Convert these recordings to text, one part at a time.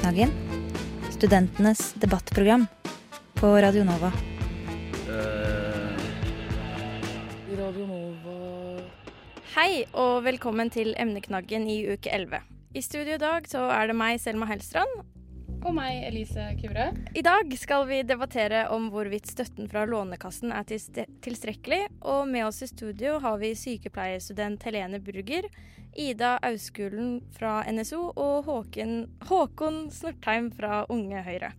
Emneknaggen. Studentenes debattprogram på Radio Nova. Uh... Radio Nova Hei og velkommen til emneknaggen i uke 11. I studio i dag så er det meg, Selma Hellstrand. Og meg, Elise Kure. I dag skal vi debattere om hvorvidt støtten fra Lånekassen er tilstrekkelig. Og med oss i studio har vi sykepleierstudent Helene Burger, Ida Auskulen fra NSO og Håken, Håkon Snortheim fra Unge Høyre.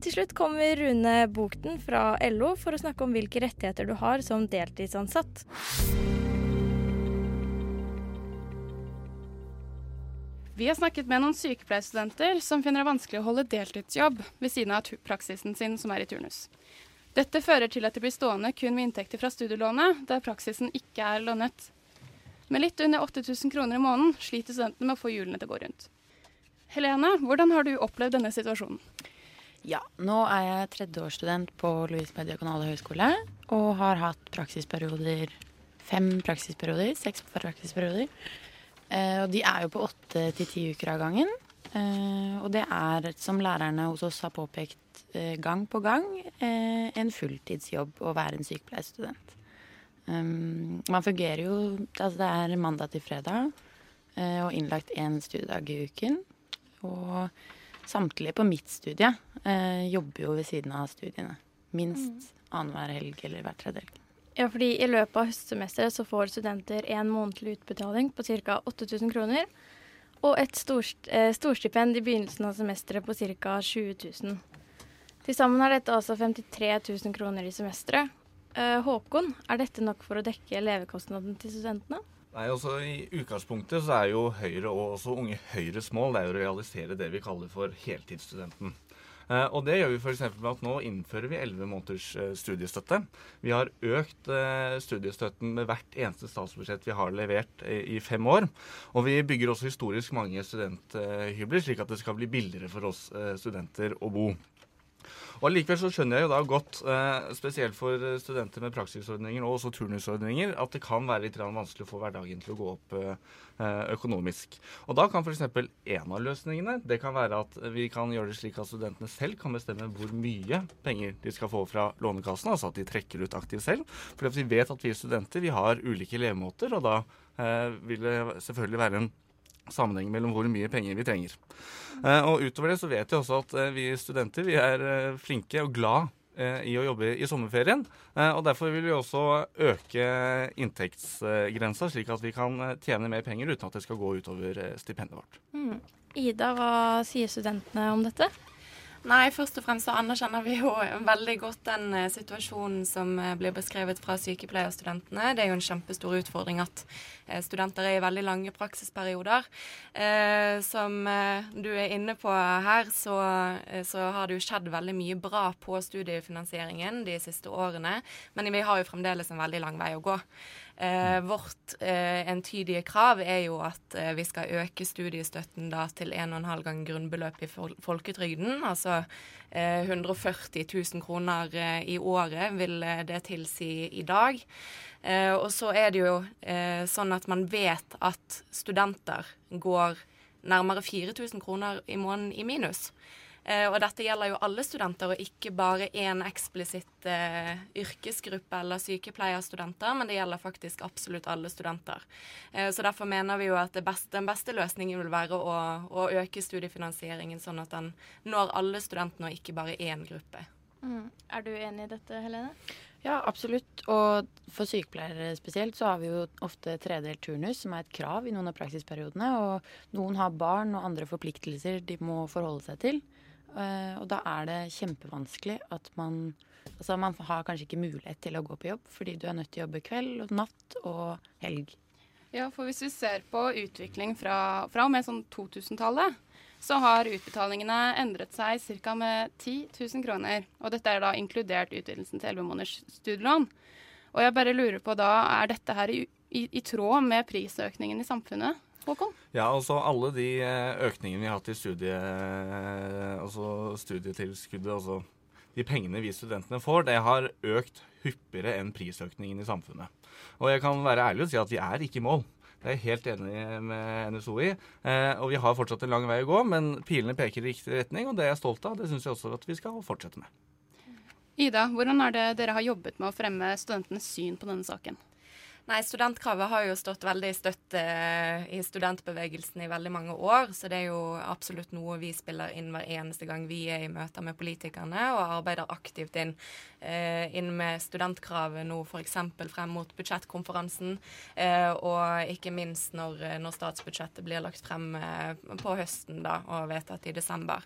Til slutt kommer Rune Bukten fra LO for å snakke om hvilke rettigheter du har som deltidsansatt. Vi har snakket med noen sykepleierstudenter som finner det vanskelig å holde deltidsjobb ved siden av praksisen sin som er i turnus. Dette fører til at de blir stående kun med inntekter fra studielånet, der praksisen ikke er lånet. Med litt under 8000 kroner i måneden sliter studentene med å få hjulene til å gå rundt. Helene, hvordan har du opplevd denne situasjonen? Ja, nå er jeg tredjeårsstudent på Lovisenberg diakonale høgskole og har hatt praksisperioder Fem praksisperioder, seks praksisperioder. Eh, og de er jo på åtte til ti uker av gangen. Eh, og det er, som lærerne hos oss har påpekt eh, gang på gang, eh, en fulltidsjobb å være en sykepleierstudent. Man fungerer jo Altså det er mandag til fredag eh, og innlagt én studiedag i uken. Og samtlige på mitt studie eh, jobber jo ved siden av studiene. Minst annenhver helg eller hver tredje helg. Ja, fordi I løpet av høstsemesteret så får studenter en månedlig utbetaling på ca. 8000 kroner. Og et eh, storstipend i begynnelsen av semesteret på ca. 20 000. Til sammen er dette altså 53 000 kroner i semesteret. Eh, Håkon, er dette nok for å dekke levekostnaden til studentene? Nei, altså I utgangspunktet så er jo Høyre og også Unge Høyres mål det er å realisere det vi kaller for heltidsstudenten. Eh, og det gjør vi f.eks. med at nå innfører vi 11 måneders eh, studiestøtte. Vi har økt eh, studiestøtten med hvert eneste statsbudsjett vi har levert i fem år. Og vi bygger også historisk mange studenthybler, slik at det skal bli billigere for oss studenter å bo. Og Allikevel så skjønner jeg jo da godt, eh, spesielt for studenter med praksisordninger og også turnusordninger, at det kan være litt vanskelig å få hverdagen til å gå opp eh, eh, økonomisk. Og Da kan f.eks. en av løsningene det kan være at vi kan gjøre det slik at studentene selv kan bestemme hvor mye penger de skal få fra Lånekassen, altså at de trekker ut aktivt selv. For vi vet at vi studenter vi har ulike levemåter, og da eh, vil det selvfølgelig være en sammenheng mellom hvor mye penger vi trenger. Eh, og utover det så vet jeg også at eh, vi studenter vi er eh, flinke og glad i å jobbe i sommerferien. Og derfor vil vi også øke inntektsgrensa, slik at vi kan tjene mer penger uten at det skal gå utover stipendet vårt. Mm. Ida, hva sier studentene om dette? Nei, først og fremst så anerkjenner vi jo veldig godt den eh, situasjonen som eh, blir beskrevet fra sykepleierstudentene. Det er jo en kjempestor utfordring at eh, studenter er i veldig lange praksisperioder. Som du er inne på her, så, så har det jo skjedd veldig mye bra på studiefinansieringen de siste årene, men vi har jo fremdeles en veldig lang vei å gå. Eh, vårt eh, entydige krav er jo at eh, vi skal øke studiestøtten da til 1,5 gang grunnbeløp i fol folketrygden. Altså eh, 140 000 kroner eh, i året vil eh, det tilsi i dag. Eh, og så er det jo eh, sånn at man vet at studenter går nærmere 4000 kroner i måneden i minus. Eh, og dette gjelder jo alle studenter, og ikke bare én eksplisitt eh, yrkesgruppe eller sykepleierstudenter, men det gjelder faktisk absolutt alle studenter. Eh, så derfor mener vi jo at beste, den beste løsningen vil være å, å, øke studiefinansieringen, sånn at den når alle studentene, og ikke bare én gruppe. Mm. Er du enig i dette, Helene? Ja, absolutt. Og for sykepleiere spesielt så har vi jo ofte tredelt turnus, som er et krav i noen av praksisperiodene. Og noen har barn og andre forpliktelser de må forholde seg til. Eh, og da er det kjempevanskelig at man Altså man har kanskje ikke mulighet til å gå på jobb fordi du er nødt til å jobbe kveld og natt og helg. Ja, for hvis vi ser på utvikling fra, fra og med sånn 2000-tallet, så har utbetalingene endret seg ca. med 10 000 kroner. Og dette er da inkludert utvidelsen til 11 måneders studielån. Og jeg bare lurer på da, er dette her i, i, i tråd med prisøkningen i samfunnet? Håkon? Ja, altså alle de eh, økningene vi har hatt i studie, altså studietilskuddet, altså de pengene vi studentene får, det har økt hyppigere enn prisøkningen i samfunnet. Og jeg kan være ærlig og si at vi er ikke i mål. Det er jeg helt enig med NSO i. Eh, og vi har fortsatt en lang vei å gå, men pilene peker i riktig retning, og det er jeg stolt av. Det syns jeg også at vi skal fortsette med. Ida, hvordan er det dere har jobbet med å fremme studentenes syn på denne saken? Nei, studentkravet har jo stått veldig støtt eh, i studentbevegelsen i veldig mange år, så det er jo absolutt noe vi spiller inn hver eneste gang vi er i møter med politikerne, og arbeider aktivt inn, eh, inn med studentkravet nå f.eks. frem mot budsjettkonferansen, eh, og ikke minst når, når, statsbudsjettet blir lagt frem på høsten da, og vedtatt i desember.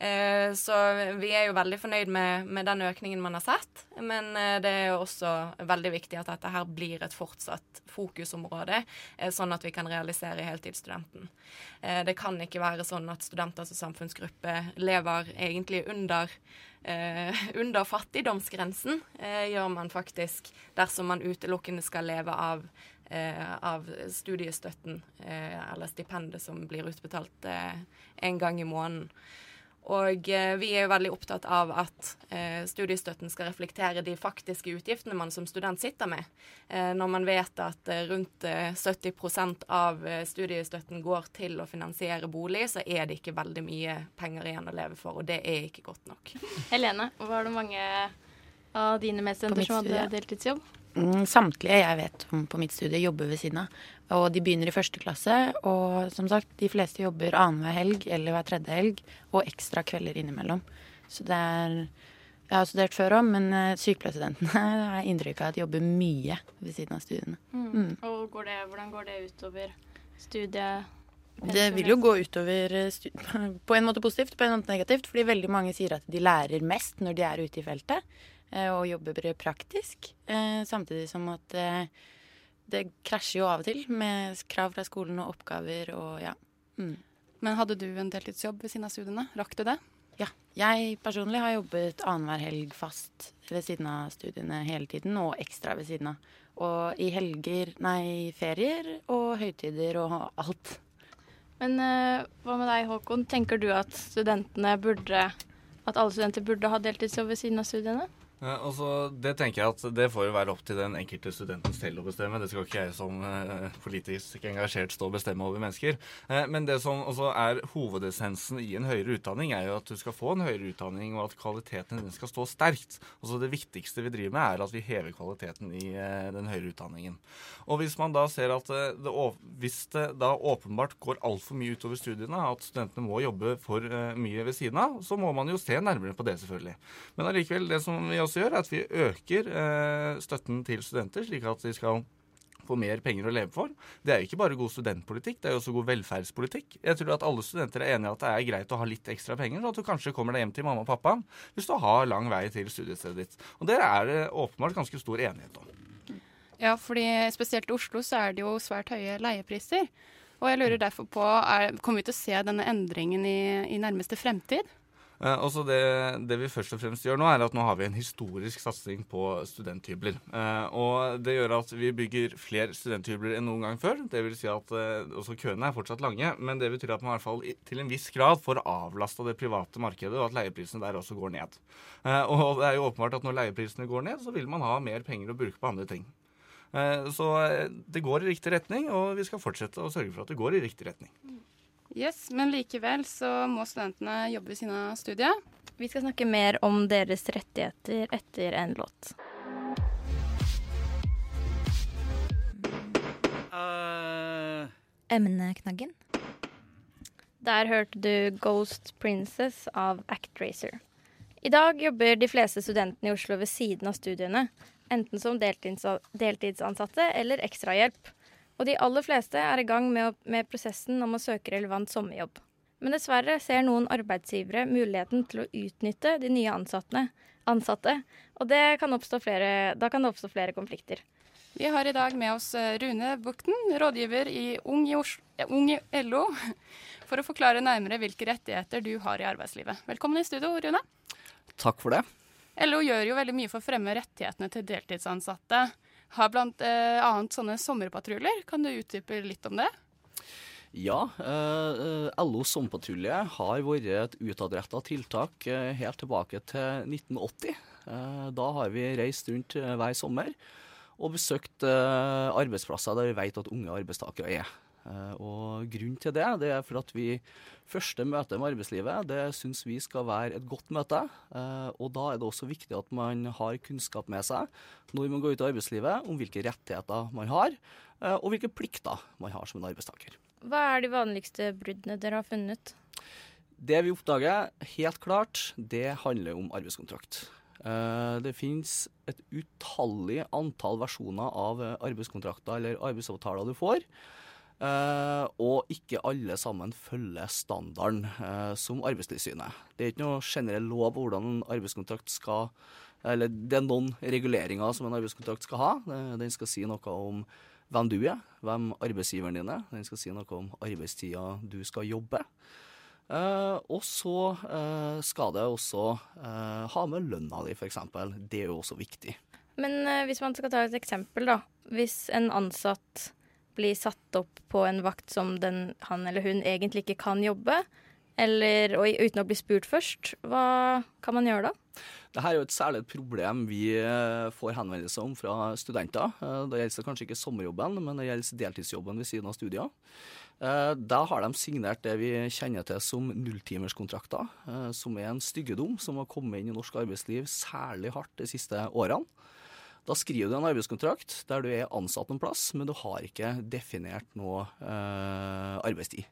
Eh, så vi er jo veldig fornøyd med, med den økningen man har sett, men eh, det er jo også veldig viktig at dette her blir et fortsatt fokusområde, eh, sånn at vi kan realisere heltidsstudenten. Det kan ikke være sånn at studenter som samfunnsgruppe lever egentlig under under fattigdomsgrensen gjør man faktisk dersom man utelukkende skal leve av, av studiestøtten eller stipendet som blir utbetalt en gang i måneden. Og eh, vi er jo veldig opptatt av at eh, studiestøtten skal reflektere de faktiske utgiftene man som student sitter med. Eh, når man vet at eh, rundt 70 eh, av eh, studiestøtten går til å finansiere bolig, så er det ikke veldig mye penger igjen å leve for, og det er ikke godt nok. Helene, var det mange av dine medstudenter som hadde deltidsjobb? Mm, samtlige jeg vet om på mitt studie, jobber ved siden av. Og de begynner i første klasse. Og som sagt, de fleste jobber annenhver helg eller hver tredje helg, og ekstra kvelder innimellom. Så det er Jeg har studert før òg, men eh, sykepleierstudentene har inntrykk av at jobber mye ved siden av studiene. Mm. Mm. Og går det, hvordan går det utover studiet? Det vil jo gå utover på en måte positivt, på en måte negativt. Fordi veldig mange sier at de lærer mest når de er ute i feltet. Eh, og jobber praktisk. Eh, samtidig som at eh, det krasjer jo av og til med krav fra skolen og oppgaver og ja. Mm. Men hadde du en deltidsjobb ved siden av studiene? Rakk du det? Ja. Jeg personlig har jobbet annenhver helg fast ved siden av studiene hele tiden, og ekstra ved siden av. Og i helger, nei, ferier og høytider og alt. Men uh, hva med deg, Håkon? Tenker du at studentene burde At alle studenter burde ha deltidsjobb ved siden av studiene? Altså, det tenker jeg at det får jo være opp til den enkelte studenten selv å bestemme. Det skal ikke jeg som eh, politisk engasjert stå og bestemme over mennesker. Eh, men det som også er hovedessensen i en høyere utdanning, er jo at du skal få en høyere utdanning, og at kvaliteten din skal stå sterkt. Altså Det viktigste vi driver med, er at vi hever kvaliteten i eh, den høyere utdanningen. Og hvis man da ser at det, hvis det da åpenbart går altfor mye utover studiene, at studentene må jobbe for mye ved siden av, så må man jo se nærmere på det, selvfølgelig. Men allikevel, det som vi også også gjør, er at vi øker eh, støtten til studenter, slik at de skal få mer penger å leve for. Det er jo ikke bare god studentpolitikk, det er jo også god velferdspolitikk. Jeg tror at alle studenter er enige i at det er greit å ha litt ekstra penger, sånn at du kanskje kommer deg hjem til mamma og pappa hvis du har lang vei til studiestedet ditt. Og det er det åpenbart ganske stor enighet om. Ja, fordi spesielt i Oslo så er det jo svært høye leiepriser. Og jeg lurer derfor på, er, Kommer vi til å se denne endringen i, i nærmeste fremtid? Eh, også det, det, vi først og fremst gjør nå, er at nå har vi en historisk satsing på studenthybler. Eh, og det gjør at vi bygger flere studenthybler enn noen gang før. Det vil si at eh, også køene er fortsatt lange, men det betyr at man i hvert fall til en viss grad får avlasta det private markedet, og at leieprisene der også går ned. og det er jo åpenbart at når leieprisene går ned, så vil man ha mer penger å bruke på andre ting. Så det går i riktig retning, og vi skal fortsette å sørge for at det går i riktig retning. Yes, Men likevel så må studentene jobbe ved siden av studiet. Vi skal snakke mer om deres rettigheter etter en låt. Uh... Emneknaggen. Der hørte du 'Ghost Princess' av Actracer. I dag jobber de fleste studentene i Oslo ved siden av studiene. Enten som deltidsansatte eller ekstrahjelp og de aller fleste er i gang med, med prosessen om å søke relevant sommerjobb. Men dessverre ser noen arbeidsgivere muligheten til å utnytte de nye ansatte, og kan flere, da kan det oppstå flere konflikter. Vi har i dag med oss eh, Rune Bukten, rådgiver i Ung i, Oslo, Ung i LO, for å forklare nærmere hvilke rettigheter du har i arbeidslivet. Velkommen i studio, Rune. Takk for det. LO gjør jo veldig mye for å fremme rettighetene til deltidsansatte. Har blant eh, annet sånne sommerpatruljer. Kan du utdype litt om det? Ja, eh, LO Sommerpatrulje har vært et utadretta tiltak eh, helt tilbake til 1980. Eh, da har vi reist rundt eh, hver sommer og besøkt eh, arbeidsplasser der vi vet at unge arbeidstakere er. Eh, og Grunnen til det det er for at vi første møte med arbeidslivet det syns vi skal være et godt møte. og Da er det også viktig at man har kunnskap med seg når man går ut i arbeidslivet om hvilke rettigheter man har, og hvilke plikter man har som en arbeidstaker. Hva er de vanligste bruddene dere har funnet? Det vi oppdager, helt klart, det handler om arbeidskontrakt. Eh, det finnes et utallig antall versjoner av arbeidskontrakter eller arbeidsavtaler du får. Uh, og ikke alle sammen følger standarden som Arbeidstilsynet. Det er ikke noe generell lov hvordan en arbeidskontrakt skal Eller det er noen reguleringer som en arbeidskontrakt skal ha. Den skal si noe om hvem du er, hvem arbeidsgiveren din er. Den skal si noe om arbeidstida du skal jobbe. Uh, og så uh, skal det også uh, ha med lønna di, f.eks. Det er jo også viktig. Men hvis man skal ta et eksempel, da. Hvis en ansatt blir satt opp på en vakt som den, han eller hun egentlig ikke kan jobbe, eller uten å bli spurt først, hva kan man gjøre da? Dette er jo et særlig problem vi eh, får henvendelser om fra studenter. Eh, det gjelder kanskje ikke sommerjobben, men det gjelder deltidsjobben ved siden av studier. Eh, da har de signert det vi kjenner til som nulltimerskontrakter, som er en styggedom som har kommet inn i norsk arbeidsliv særlig hardt de siste årene. Da skriver du en arbeidskontrakt der du er ansatt noen plass, men du har ikke definert noe arbeidstid.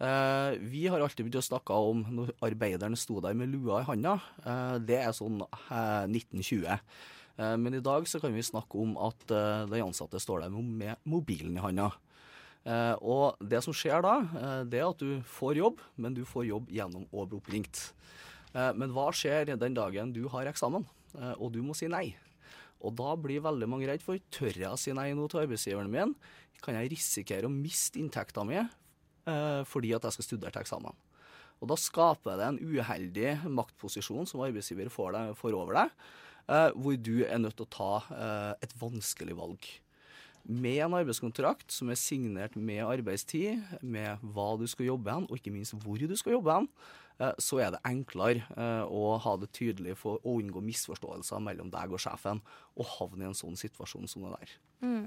Uh, vi har alltid begynt å snakke om når arbeideren sto der med lua i handa. Det er sånn uh, eh, 1920. men i dag så kan vi snakke om at de ansatte står der med mobilen i handa. Og det som skjer da, det er at du får jobb, men du får jobb gjennom å bli oppringt. men hva skjer den dagen du har eksamen, og du må si nei? Og da blir veldig mange redd for tør jeg å si nei nå til arbeidsgiveren min? Kan jeg risikere å miste inntekta mi eh, fordi at jeg skal studere til eksamen. Og Da skaper det en uheldig maktposisjon som arbeidsgiver får, deg, får over deg, eh, hvor du er nødt til å ta eh, et vanskelig valg. Med en arbeidskontrakt som er signert med arbeidstid, med hva du skal jobbe hen, og ikke minst hvor du skal jobbe hen, eh, så er det enklere eh, å ha det tydelig for å unngå misforståelser mellom deg og sjefen, og havne i en sånn situasjon som det der. Mm.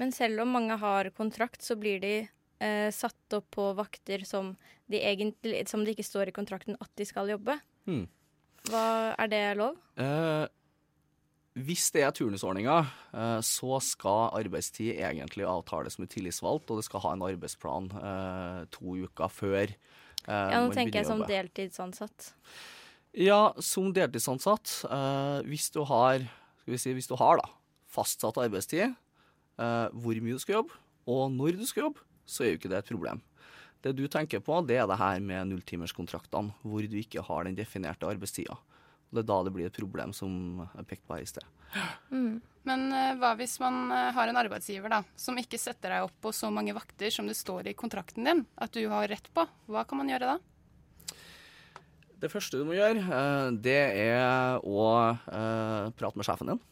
Men selv om mange har kontrakt, så blir de eh, satt opp på vakter som de, egentlig, som det ikke står i kontrakten at de skal jobbe. Mm. Hva, er det lov? Eh, hvis det er turnusordninga, eh, så skal arbeidstid egentlig avtales med tillitsvalgt, og det skal ha en arbeidsplan eh, to uker før. Eh, ja, Nå tenker jeg som deltidsansatt. Ja, som deltidsansatt. Hvis du har, skal vi si, hvis du har da, fastsatt arbeidstid, hvor mye du skal jobbe, og når du skal jobbe, så er jo ikke det et problem. Det du tenker på, det er det her med nulltimerskontraktene, hvor du ikke har den definerte arbeidstida. Det er da det blir et problem, som er pekt på her i sted. Mm. Men uh, hva hvis man uh, har en arbeidsgiver da, som ikke setter deg opp på så mange vakter som det står i kontrakten din at du har rett på? Hva kan man gjøre da? Det første du må gjøre, uh, det er å prate med sjefen din.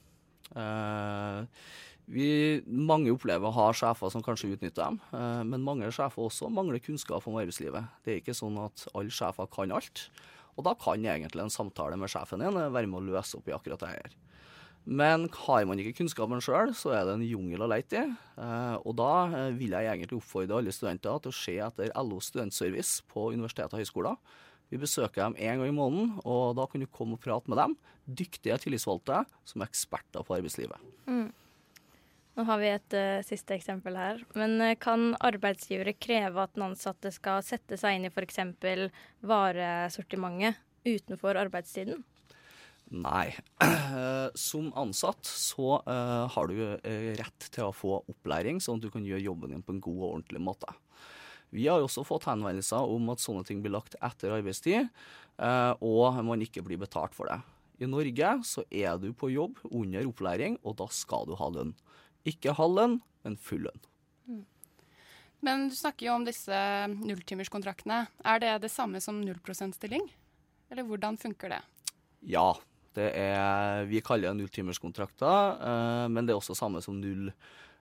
Vi, mange opplever å ha sjefer som kanskje utnytter dem, eh, men mange sjefer også mangler kunnskap om arbeidslivet. Det er ikke sånn at alle sjefer kan alt. Og da kan egentlig en samtale med sjefen din være med å løse opp i akkurat det her. Men har man ikke kunnskapen sjøl, så er det en jungel å leite i. Eh, og da eh, vil jeg egentlig oppfordre alle studenter til å se etter LO studentservice på universiteter og høyskoler. Vi besøker dem én gang i måneden, og da kan du komme og prate med dem. Dyktige tillitsvalgte som er eksperter på arbeidslivet. Mm. Nå har vi et uh, siste eksempel her. Men uh, kan arbeidsgivere kreve at den ansatte skal sette seg inn i f.eks. varesortimentet utenfor arbeidstiden? Nei. Som ansatt så uh, har du rett til å få opplæring, sånn at du kan gjøre jobben din på en god og ordentlig måte. Vi har også fått henvendelser om at sånne ting blir lagt etter arbeidstid, og man ikke blir betalt for det. I Norge så er du på jobb under opplæring, og da skal du ha lønn. Ikke halv lønn, men full lønn. Mm. Men du snakker jo om disse nulltimerskontraktene. Er det det samme som nullprosentstilling? Eller hvordan funker det? Ja. Det er, vi kaller det nulltimerskontrakter, eh, men det er også samme som null,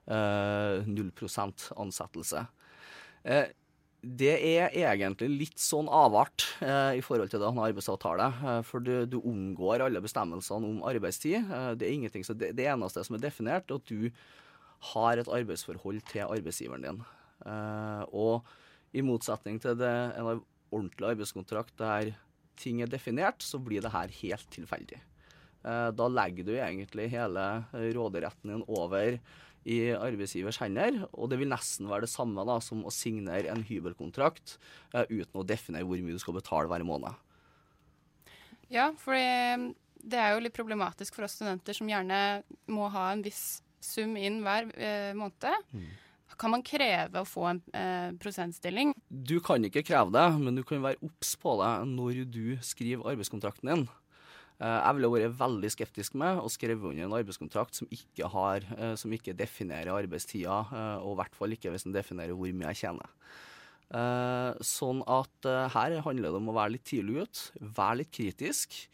eh, null prosent ansettelse. Eh, det er egentlig litt sånn avart eh, i forhold til det han har arbeidsavtale. Eh, for du, du, omgår alle bestemmelsene om arbeidstid. Eh, det, er det, det, eneste som er definert, er at du har et arbeidsforhold til arbeidsgiveren din. Eh, og i motsetning til det, en ordentlig arbeidskontrakt der ting er definert, så blir det her helt tilfeldig. Eh, da legger du egentlig hele råderetten din over i arbeidsgivers hender. Og det vil nesten være det samme da, som å signere en hybelkontrakt uh, uten å definere hvor mye du skal betale hver måned. Ja, for det er jo litt problematisk for oss studenter som gjerne må ha en viss sum inn hver eh, måned. Mm. Kan man kreve å få en eh, prosentstilling? Du kan ikke kreve det, men du kan være obs på det når du skriver arbeidskontrakten din. Eh, jeg ville vært veldig skeptisk med å skrive under en arbeidskontrakt som ikke, har, eh, som ikke definerer arbeidstida, eh, og i hvert fall ikke hvis den definerer hvor mye jeg tjener. Sånn at her handler det om å være litt tidlig ut, være litt kritisk.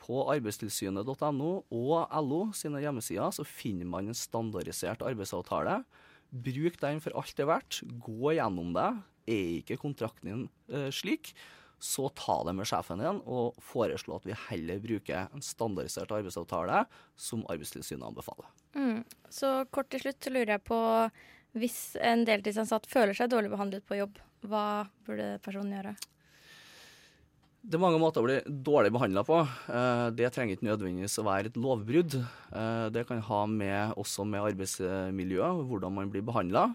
På arbeidstilsynet.no og LO sine hjemmesider så finner man en standardisert arbeidsavtale. Bruk den for alt det er verdt. Gå gjennom det. Er ikke kontrakten din slik, så ta det med sjefen din og foreslå at vi heller bruker en standardisert arbeidsavtale som Arbeidstilsynet anbefaler. Mm. Så kort til slutt lurer jeg på hvis en deltidsansatt føler seg dårlig behandlet på jobb, hva burde personen gjøre? Det er mange måter å bli dårlig behandla på. Eh, det trenger ikke nødvendigvis å være et lovbrudd. Eh, det kan ha med, også med arbeidsmiljøet, hvordan man blir behandla.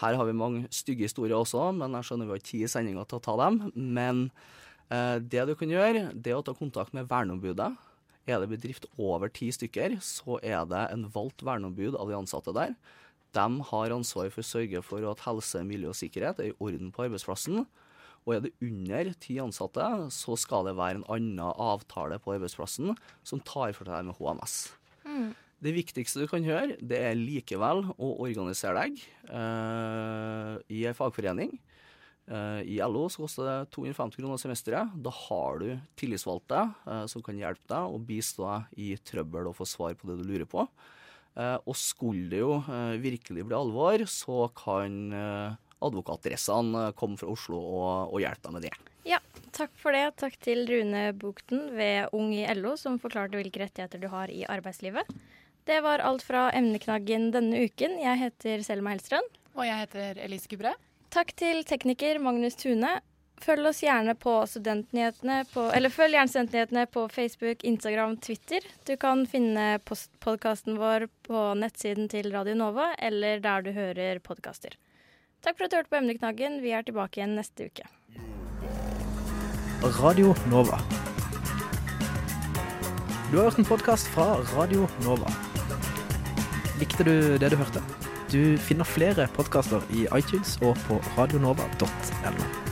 Her har vi mange stygge historier også, men jeg skjønner vi har ti sendinger til å ta dem. Men eh, det du kan gjøre, det er å ta kontakt med verneombudet. Er det bedrift over ti stykker, så er det en valgt verneombud av de ansatte der. De har ansvar for å sørge for at helse, miljø og sikkerhet er i orden på arbeidsplassen. Og er det under ti ansatte, så skal det være en annen avtale på arbeidsplassen som tar for seg med HMS. Mm. Det viktigste du kan gjøre, det er likevel å organisere deg uh, i en fagforening. Uh, I LO så koster det 250 kroner semesteret. Da har du tillitsvalgte uh, som kan hjelpe deg og bistå deg i trøbbel og få svar på det du lurer på. og skulle det jo virkelig bli alvor, så kan advokatdressene komme fra Oslo og, og hjelpe deg med det. Ja, takk for det. Takk til Rune Bukten ved Ung i LO, som forklarte hvilke rettigheter du har i arbeidslivet. Det var alt fra emneknaggen denne uken. Jeg heter Selma Hellstrøm. Og jeg heter Elise Gubre. Takk til tekniker Magnus Tune. Følg oss gjerne på studentnyhetene på, eller følg gjerne studentnyhetene på Facebook, Instagram, Twitter. Du kan finne podkasten vår på nettsiden til Radio Nova eller der du hører podkaster. Takk for at du hørte på Emneknaggen. Vi er tilbake igjen neste uke. Radio Nova. Du har hørt en podkast fra Radio Nova. Likte du det du hørte? Du finner flere podkaster i iTunes og på radionova.no.